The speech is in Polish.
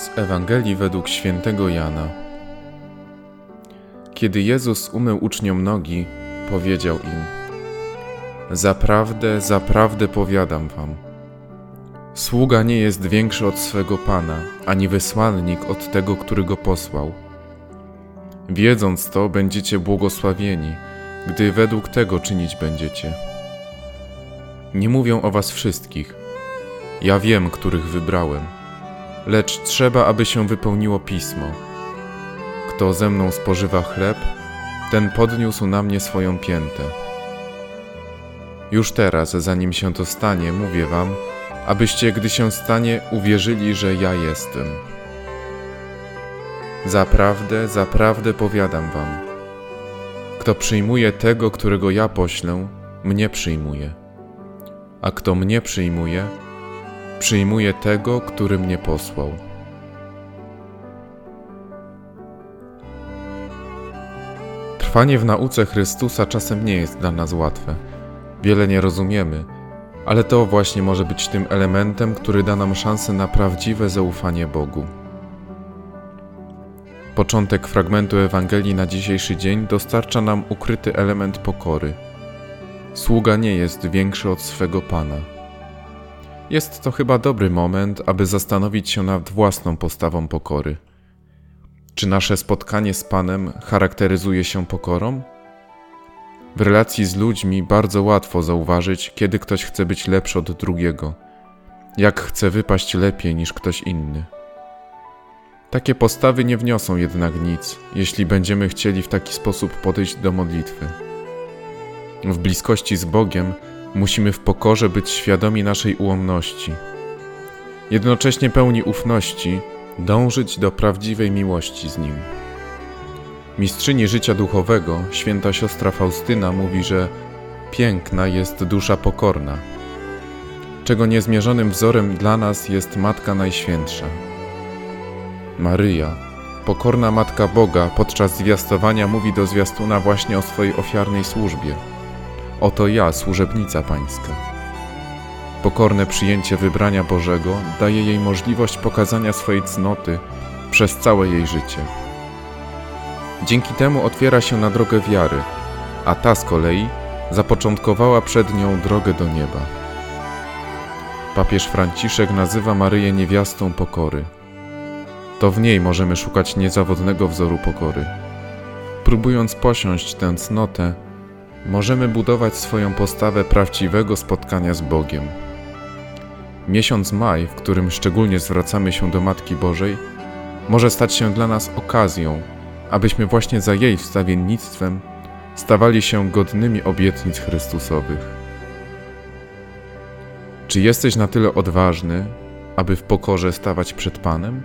Z Ewangelii według świętego Jana. Kiedy Jezus umył uczniom nogi, powiedział im: Zaprawdę, zaprawdę powiadam wam. Sługa nie jest większy od swego pana, ani wysłannik od tego, który go posłał. Wiedząc to, będziecie błogosławieni, gdy według tego czynić będziecie. Nie mówię o was wszystkich. Ja wiem, których wybrałem lecz trzeba, aby się wypełniło pismo. Kto ze mną spożywa chleb, ten podniósł na mnie swoją piętę. Już teraz, zanim się to stanie, mówię wam, abyście, gdy się stanie, uwierzyli, że ja jestem. Zaprawdę, zaprawdę powiadam wam, kto przyjmuje tego, którego ja poślę, mnie przyjmuje, a kto mnie przyjmuje, Przyjmuję tego, który mnie posłał. Trwanie w nauce Chrystusa czasem nie jest dla nas łatwe. Wiele nie rozumiemy, ale to właśnie może być tym elementem, który da nam szansę na prawdziwe zaufanie Bogu. Początek fragmentu Ewangelii na dzisiejszy dzień dostarcza nam ukryty element pokory. Sługa nie jest większy od swego Pana. Jest to chyba dobry moment, aby zastanowić się nad własną postawą pokory. Czy nasze spotkanie z Panem charakteryzuje się pokorą? W relacji z ludźmi bardzo łatwo zauważyć, kiedy ktoś chce być lepszy od drugiego, jak chce wypaść lepiej niż ktoś inny. Takie postawy nie wniosą jednak nic, jeśli będziemy chcieli w taki sposób podejść do modlitwy. W bliskości z Bogiem Musimy w pokorze być świadomi naszej ułomności. Jednocześnie pełni ufności dążyć do prawdziwej miłości z Nim. Mistrzyni życia duchowego, święta siostra Faustyna mówi, że piękna jest dusza pokorna, czego niezmierzonym wzorem dla nas jest Matka Najświętsza. Maryja, pokorna Matka Boga, podczas zwiastowania mówi do zwiastuna właśnie o swojej ofiarnej służbie – Oto ja, służebnica Pańska. Pokorne przyjęcie wybrania Bożego daje jej możliwość pokazania swojej cnoty przez całe jej życie. Dzięki temu otwiera się na drogę wiary, a ta z kolei zapoczątkowała przed nią drogę do nieba. Papież Franciszek nazywa Maryję niewiastą pokory. To w niej możemy szukać niezawodnego wzoru pokory. Próbując posiąść tę cnotę, możemy budować swoją postawę prawdziwego spotkania z Bogiem. Miesiąc maj, w którym szczególnie zwracamy się do Matki Bożej, może stać się dla nas okazją, abyśmy właśnie za jej wstawiennictwem stawali się godnymi obietnic Chrystusowych. Czy jesteś na tyle odważny, aby w pokorze stawać przed Panem?